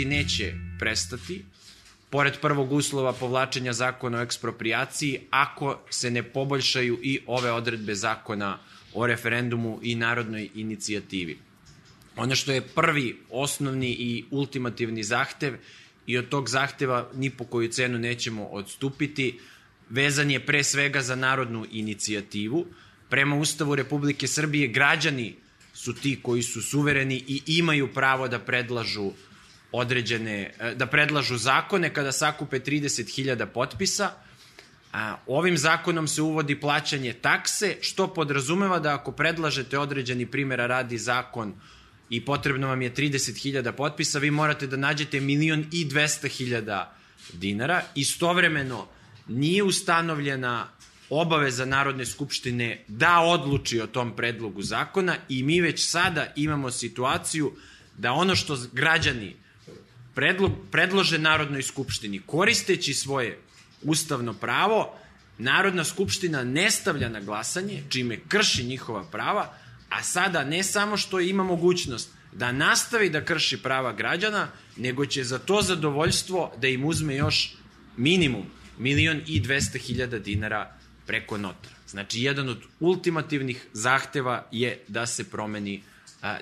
protesti neće prestati, pored prvog uslova povlačenja zakona o ekspropriaciji, ako se ne poboljšaju i ove odredbe zakona o referendumu i narodnoj inicijativi. Ono što je prvi, osnovni i ultimativni zahtev i od tog zahteva ni po koju cenu nećemo odstupiti, vezan je pre svega za narodnu inicijativu. Prema Ustavu Republike Srbije građani su ti koji su suvereni i imaju pravo da predlažu određene, da predlažu zakone kada sakupe 30.000 potpisa. A, ovim zakonom se uvodi plaćanje takse, što podrazumeva da ako predlažete određeni primjera radi zakon i potrebno vam je 30.000 potpisa, vi morate da nađete milion i 200.000 dinara. Istovremeno nije ustanovljena obaveza Narodne skupštine da odluči o tom predlogu zakona i mi već sada imamo situaciju da ono što građani predlog, predlože Narodnoj skupštini koristeći svoje ustavno pravo, Narodna skupština ne stavlja na glasanje, čime krši njihova prava, a sada ne samo što ima mogućnost da nastavi da krši prava građana, nego će za to zadovoljstvo da im uzme još minimum milion i 200 hiljada dinara preko notara. Znači, jedan od ultimativnih zahteva je da se promeni,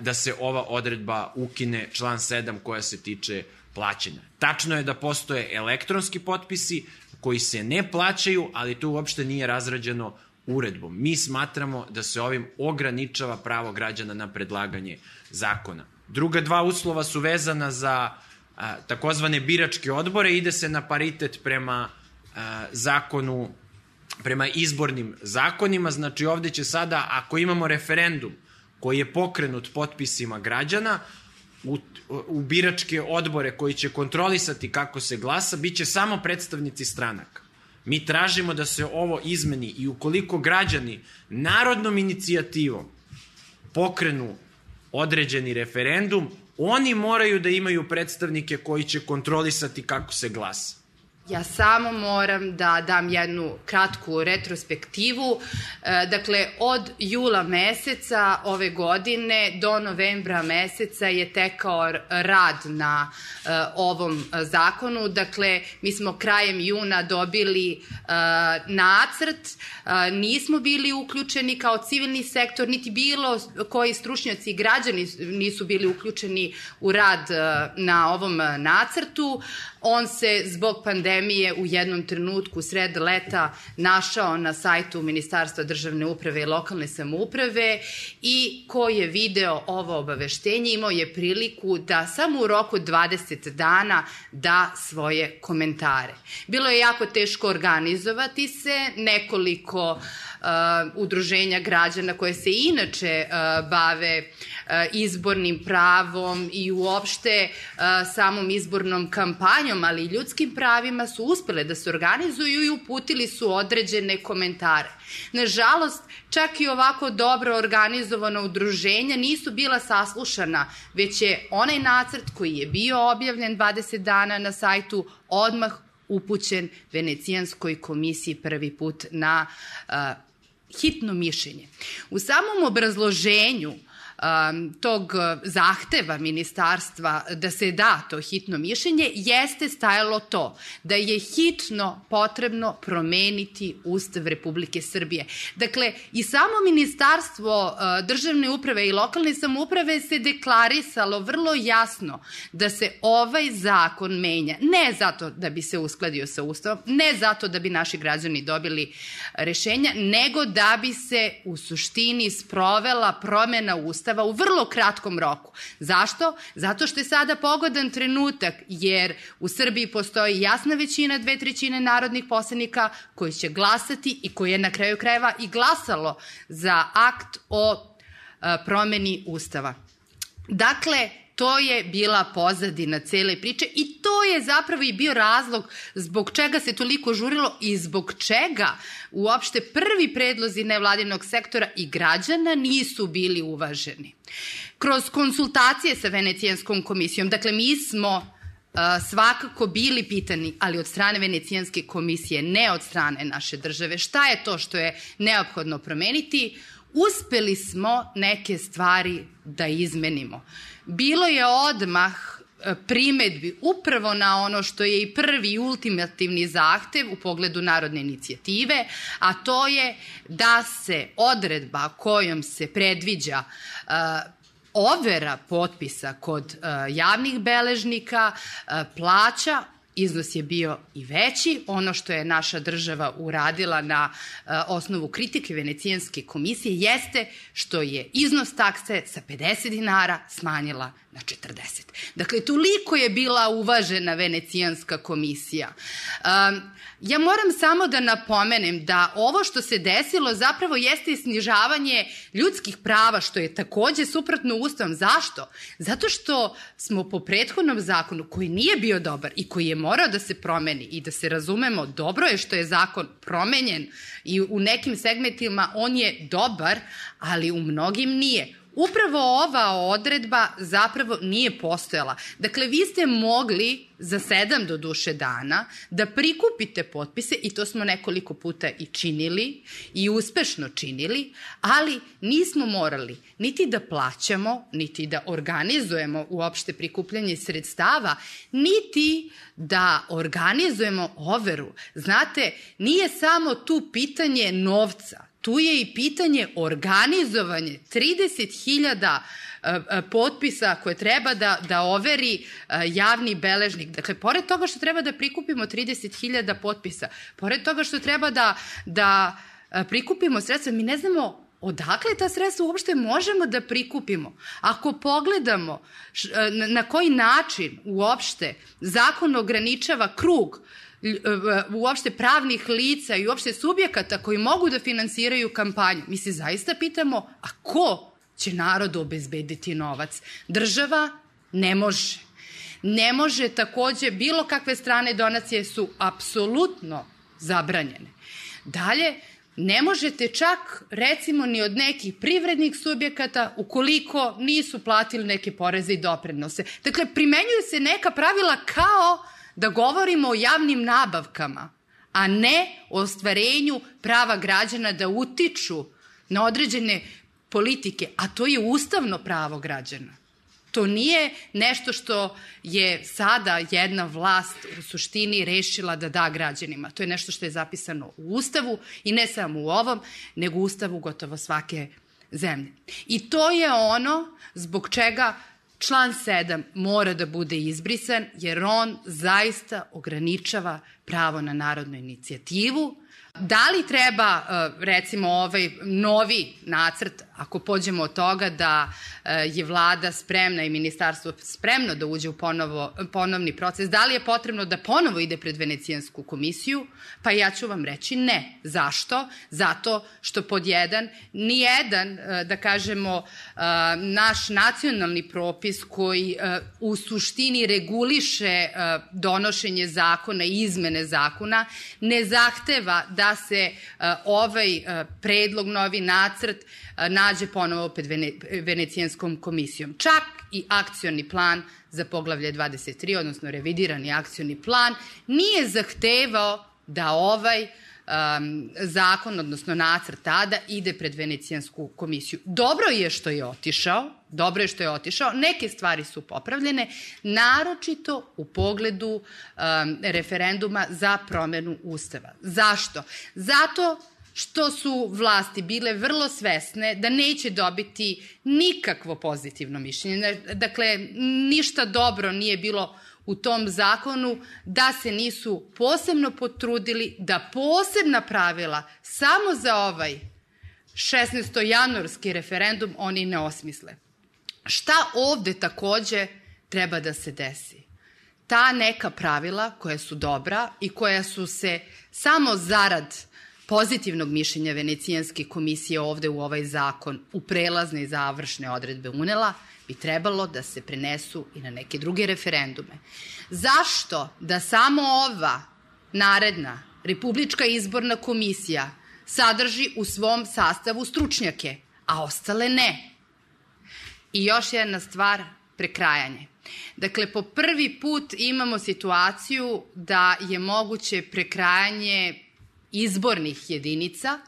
da se ova odredba ukine član 7 koja se tiče plaćanja. Tačno je da postoje elektronski potpisi koji se ne plaćaju, ali to uopšte nije razrađeno uredbom. Mi smatramo da se ovim ograničava pravo građana na predlaganje zakona. Druga dva uslova su vezana za a, takozvane biračke odbore, ide se na paritet prema a, zakonu, prema izbornim zakonima, znači ovde će sada, ako imamo referendum koji je pokrenut potpisima građana, u, u biračke odbore koji će kontrolisati kako se glasa, bit će samo predstavnici stranaka. Mi tražimo da se ovo izmeni i ukoliko građani narodnom inicijativom pokrenu određeni referendum, oni moraju da imaju predstavnike koji će kontrolisati kako se glasa. Ja samo moram da dam jednu kratku retrospektivu. E, dakle, od jula meseca ove godine do novembra meseca je tekao rad na e, ovom zakonu. Dakle, mi smo krajem juna dobili e, nacrt, nismo bili uključeni kao civilni sektor, niti bilo koji stručnjaci i građani nisu bili uključeni u rad na ovom nacrtu. On se zbog pandemije u jednom trenutku sred leta našao na sajtu Ministarstva državne uprave i lokalne samouprave i ko je video ovo obaveštenje imao je priliku da samo u roku 20 dana da svoje komentare. Bilo je jako teško organizovati se, nekoliko udruženja građana koje se inače uh, bave uh, izbornim pravom i uopšte uh, samom izbornom kampanjom, ali i ljudskim pravima su uspele da se organizuju i uputili su određene komentare. Nažalost, čak i ovako dobro organizovana udruženja nisu bila saslušana, već je onaj nacrt koji je bio objavljen 20 dana na sajtu odmah upućen Venecijanskoj komisiji prvi put na uh, hitno mišljenje. U samom obrazloženju um, tog zahteva ministarstva da se da to hitno mišljenje jeste stajalo to da je hitno potrebno promeniti Ustav Republike Srbije. Dakle, i samo ministarstvo uh, državne uprave i lokalne samouprave se deklarisalo vrlo jasno da se ovaj zakon menja. Ne zato da bi se uskladio sa Ustavom, ne zato da bi naši građani dobili rešenja, nego da bi se u suštini sprovela promena Ustava Ustava u vrlo kratkom roku. Zašto? Zato što je sada pogodan trenutak, jer u Srbiji postoji jasna većina, dve trećine narodnih poslanika koji će glasati i koji je na kraju krajeva i glasalo za akt o promeni Ustava. Dakle, To je bila pozadina cele priče i to je zapravo i bio razlog zbog čega se toliko žurilo i zbog čega uopšte prvi predlozi nevladinog sektora i građana nisu bili uvaženi. Kroz konsultacije sa Venecijanskom komisijom, dakle mi smo svakako bili pitani, ali od strane Venecijanske komisije, ne od strane naše države, šta je to što je neophodno promeniti, uspeli smo neke stvari da izmenimo. Bilo je odmah primetbi upravo na ono što je i prvi ultimativni zahtev u pogledu narodne inicijative, a to je da se odredba kojom se predviđa uh, overa potpisa kod uh, javnih beležnika plaća iznos je bio i veći. Ono što je naša država uradila na uh, osnovu kritike Venecijanske komisije jeste što je iznos takse sa 50 dinara smanjila na 40. Dakle, toliko je bila uvažena Venecijanska komisija. Ja moram samo da napomenem da ovo što se desilo zapravo jeste snižavanje ljudskih prava, što je takođe suprotno ustavom. Zašto? Zato što smo po prethodnom zakonu, koji nije bio dobar i koji je morao da se promeni i da se razumemo, dobro je što je zakon promenjen i u nekim segmentima on je dobar, ali u mnogim nije upravo ova odredba zapravo nije postojala. Dakle, vi ste mogli za sedam do duše dana da prikupite potpise i to smo nekoliko puta i činili i uspešno činili, ali nismo morali niti da plaćamo, niti da organizujemo uopšte prikupljanje sredstava, niti da organizujemo overu. Znate, nije samo tu pitanje novca, tu je i pitanje organizovanje 30.000 e, e, potpisa koje treba da, da overi e, javni beležnik. Dakle, pored toga što treba da prikupimo 30.000 potpisa, pored toga što treba da, da prikupimo sredstva, mi ne znamo odakle ta sredstva uopšte možemo da prikupimo. Ako pogledamo na koji način uopšte zakon ograničava krug E, uopšte pravnih lica i uopšte subjekata koji mogu da finansiraju kampanju. Mi se zaista pitamo, a ko će narodu obezbediti novac? Država ne može. Ne može takođe, bilo kakve strane donacije su apsolutno zabranjene. Dalje, ne možete čak, recimo, ni od nekih privrednih subjekata ukoliko nisu platili neke poreze i doprinose. Dakle, primenjuju se neka pravila kao da govorimo o javnim nabavkama, a ne o ostvarenju prava građana da utiču na određene politike, a to je ustavno pravo građana. To nije nešto što je sada jedna vlast u suštini rešila da da građanima. To je nešto što je zapisano u Ustavu i ne samo u ovom, nego u Ustavu gotovo svake zemlje. I to je ono zbog čega Član 7 mora da bude izbrisan jer on zaista ograničava pravo na narodnu inicijativu. Da li treba, e, recimo, ovaj novi nacrt, ako pođemo od toga da je vlada spremna i ministarstvo spremno da uđe u ponovo, ponovni proces, da li je potrebno da ponovo ide pred Venecijansku komisiju? Pa ja ću vam reći ne. Zašto? Zato što pod jedan, nijedan, e, da kažemo, naš nacionalni propis koji u suštini reguliše donošenje zakona i izmene zakona ne zahteva da se ovaj predlog, novi nacrt nađe ponovo pred Vene, Venecijanskom komisijom. Čak i akcioni plan za poglavlje 23, odnosno revidirani akcioni plan, nije zahtevao da ovaj um, zakon, odnosno nacrt tada, ide pred Venecijansku komisiju. Dobro je što je otišao, dobro je što je otišao, neke stvari su popravljene, naročito u pogledu um, referenduma za promenu Ustava. Zašto? Zato što su vlasti bile vrlo svesne da neće dobiti nikakvo pozitivno mišljenje. Dakle, ništa dobro nije bilo u tom zakonu da se nisu posebno potrudili da posebna pravila samo za ovaj 16. januarski referendum oni ne osmisle. Šta ovde takođe treba da se desi? Ta neka pravila koja su dobra i koja su se samo zarad pozitivnog mišljenja Venecijanske komisije ovde u ovaj zakon u prelazne i završne odredbe unela, bi trebalo da se prenesu i na neke druge referendume. Zašto da samo ova naredna Republička izborna komisija sadrži u svom sastavu stručnjake, a ostale ne? I još jedna stvar, prekrajanje. Dakle, po prvi put imamo situaciju da je moguće prekrajanje izbornih jedinica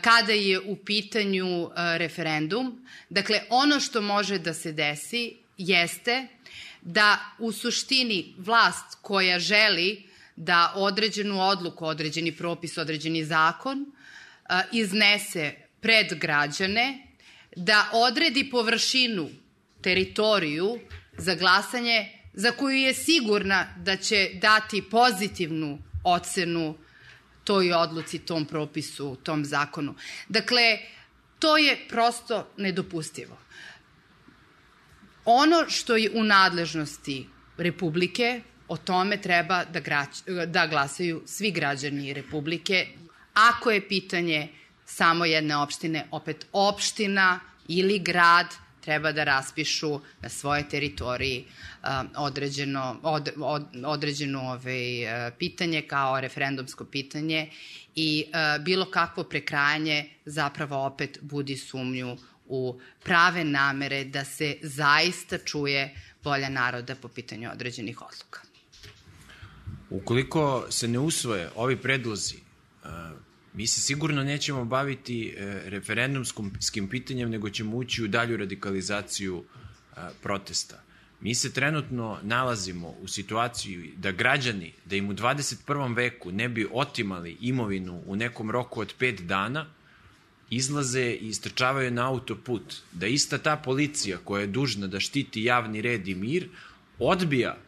kada je u pitanju referendum. Dakle, ono što može da se desi jeste da u suštini vlast koja želi da određenu odluku, određeni propis, određeni zakon iznese pred građane, da odredi površinu, teritoriju za glasanje za koju je sigurna da će dati pozitivnu ocenu toj odluci, tom propisu, tom zakonu. Dakle, to je prosto nedopustivo. Ono što je u nadležnosti Republike, o tome treba da, građ, da glasaju svi građani Republike. Ako je pitanje samo jedne opštine, opet opština ili grad treba da raspišu na svoje teritoriji um, određeno, od, od, određeno ovaj, uh, pitanje kao referendumsko pitanje i uh, bilo kakvo prekrajanje zapravo opet budi sumnju u prave namere da se zaista čuje volja naroda po pitanju određenih odluka. Ukoliko se ne usvoje ovi predlozi, uh, mi se sigurno nećemo baviti referendumskim pitanjem, nego ćemo ući u dalju radikalizaciju protesta. Mi se trenutno nalazimo u situaciji da građani, da im u 21. veku ne bi otimali imovinu u nekom roku od 5 dana, izlaze i istrčavaju na autoput, da ista ta policija koja je dužna da štiti javni red i mir, odbija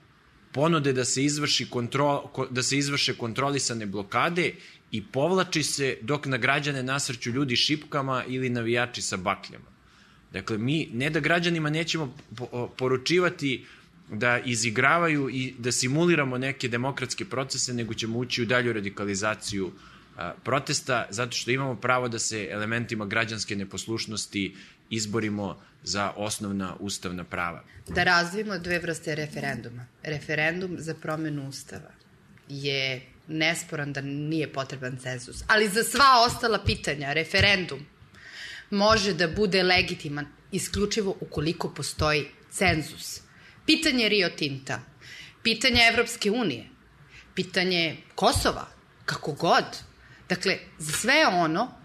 ponude da se izvrši kontrol, da se izvrše kontrolisane blokade i povlači se dok na građane nasrću ljudi šipkama ili navijači sa bakljama. Dakle, mi ne da građanima nećemo poručivati da izigravaju i da simuliramo neke demokratske procese, nego ćemo ući u dalju radikalizaciju protesta, zato što imamo pravo da se elementima građanske neposlušnosti izborimo za osnovna ustavna prava. Da razvijemo dve vrste referenduma. Referendum za promenu ustava je nesporan da nije potreban cenzus. Ali za sva ostala pitanja, referendum može da bude legitiman isključivo ukoliko postoji cenzus. Pitanje Rio Tinta, pitanje Evropske unije, pitanje Kosova, kako god. Dakle, za sve ono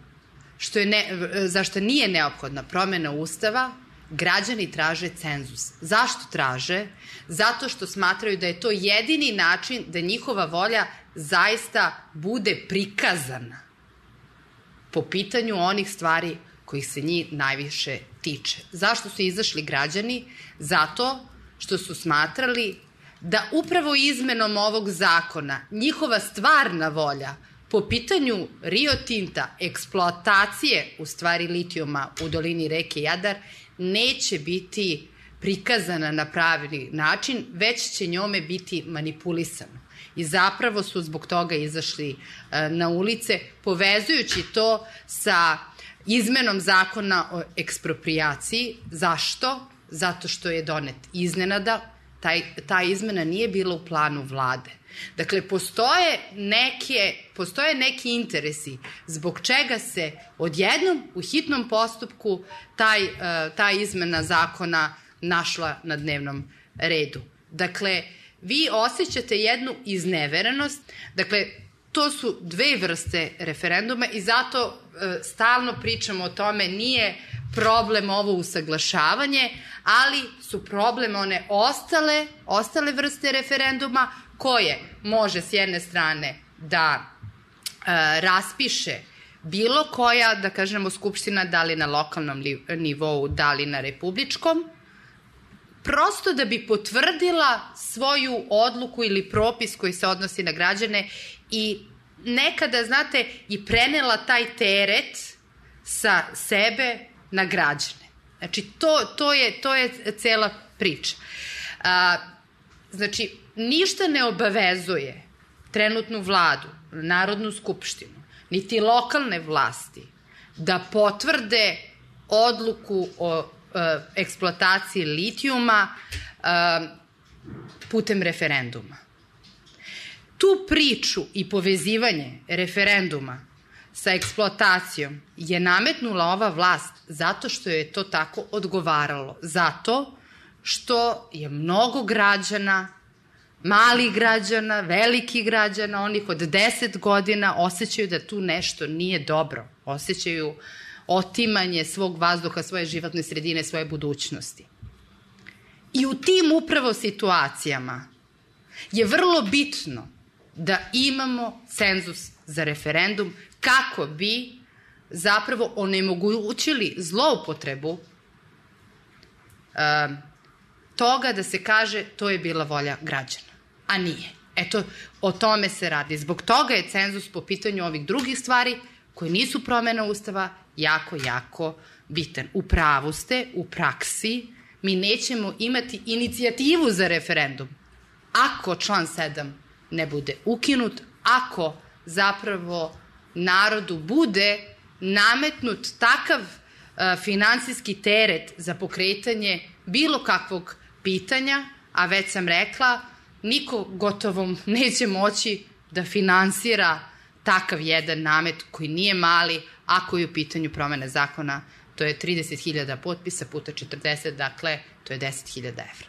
što je ne, zašto nije neophodna promena Ustava, građani traže cenzus. Zašto traže? Zato što smatraju da je to jedini način da njihova volja zaista bude prikazana po pitanju onih stvari kojih se njih najviše tiče. Zašto su izašli građani? Zato što su smatrali da upravo izmenom ovog zakona njihova stvarna volja po pitanju Rio Tinta, eksploatacije u stvari litijuma u dolini reke Jadar, neće biti prikazana na pravi način, već će njome biti manipulisano. I zapravo su zbog toga izašli e, na ulice, povezujući to sa izmenom zakona o ekspropriaciji. Zašto? Zato što je donet iznenada, taj, ta izmena nije bila u planu vlade. Dakle, postoje, neke, postoje neki interesi zbog čega se odjednom u hitnom postupku taj, uh, ta izmena zakona našla na dnevnom redu. Dakle, vi osjećate jednu izneverenost, dakle, to su dve vrste referenduma i zato e, stalno pričamo o tome, nije problem ovo usaglašavanje, ali su problem one ostale, ostale vrste referenduma koje može s jedne strane da e, raspiše bilo koja, da kažemo, skupština, da li na lokalnom nivou, da li na republičkom, prosto da bi potvrdila svoju odluku ili propis koji se odnosi na građane i nekada, znate, i prenela taj teret sa sebe na građane. Znači, to, to, je, to je cela priča. A, znači, ništa ne obavezuje trenutnu vladu, Narodnu skupštinu, niti lokalne vlasti da potvrde odluku o eksploataciji litijuma e, putem referenduma. Tu priču i povezivanje referenduma sa eksploatacijom je nametnula ova vlast zato što je to tako odgovaralo. Zato što je mnogo građana malih građana, velikih građana, onih od 10 godina osjećaju da tu nešto nije dobro. Osjećaju otimanje svog vazduha, svoje životne sredine, svoje budućnosti. I u tim upravo situacijama je vrlo bitno da imamo cenzus za referendum kako bi zapravo onemogućili zloupotrebu um, toga da se kaže to je bila volja građana, a nije. Eto, o tome se radi. Zbog toga je cenzus po pitanju ovih drugih stvari koje nisu promena Ustava jako, jako bitan. U pravu ste, u praksi mi nećemo imati inicijativu za referendum ako član 7 ne bude ukinut, ako zapravo narodu bude nametnut takav uh, finansijski teret za pokretanje bilo kakvog pitanja, a već sam rekla, niko gotovo neće moći da finansira takav jedan namet koji nije mali, ako je u pitanju promene zakona, to je 30.000 potpisa puta 40, dakle, to je 10.000 evra.